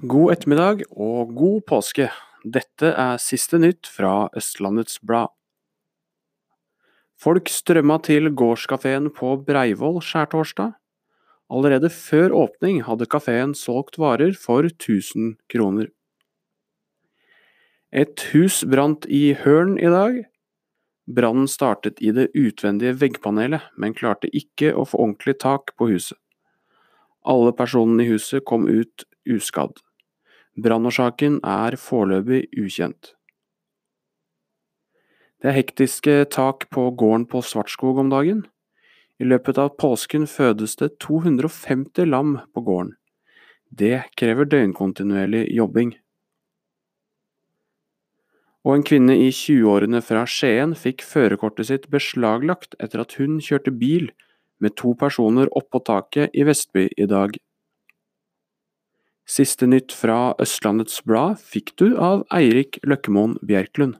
God ettermiddag og god påske. Dette er siste nytt fra Østlandets Blad. Folk strømma til gårdskafeen på Breivoll skjærtorsdag. Allerede før åpning hadde kafeen solgt varer for 1000 kroner. Et hus brant i Hørn i dag. Brannen startet i det utvendige veggpanelet, men klarte ikke å få ordentlig tak på huset. Alle personene i huset kom ut uskadd. Brannårsaken er foreløpig ukjent. Det er hektiske tak på gården på Svartskog om dagen. I løpet av påsken fødes det 250 lam på gården. Det krever døgnkontinuerlig jobbing. Og en kvinne i 20-årene fra Skien fikk førerkortet sitt beslaglagt etter at hun kjørte bil med to personer oppå taket i Vestby i dag. Siste nytt fra Østlandets Blad fikk du av Eirik Løkkemoen Bjerklund.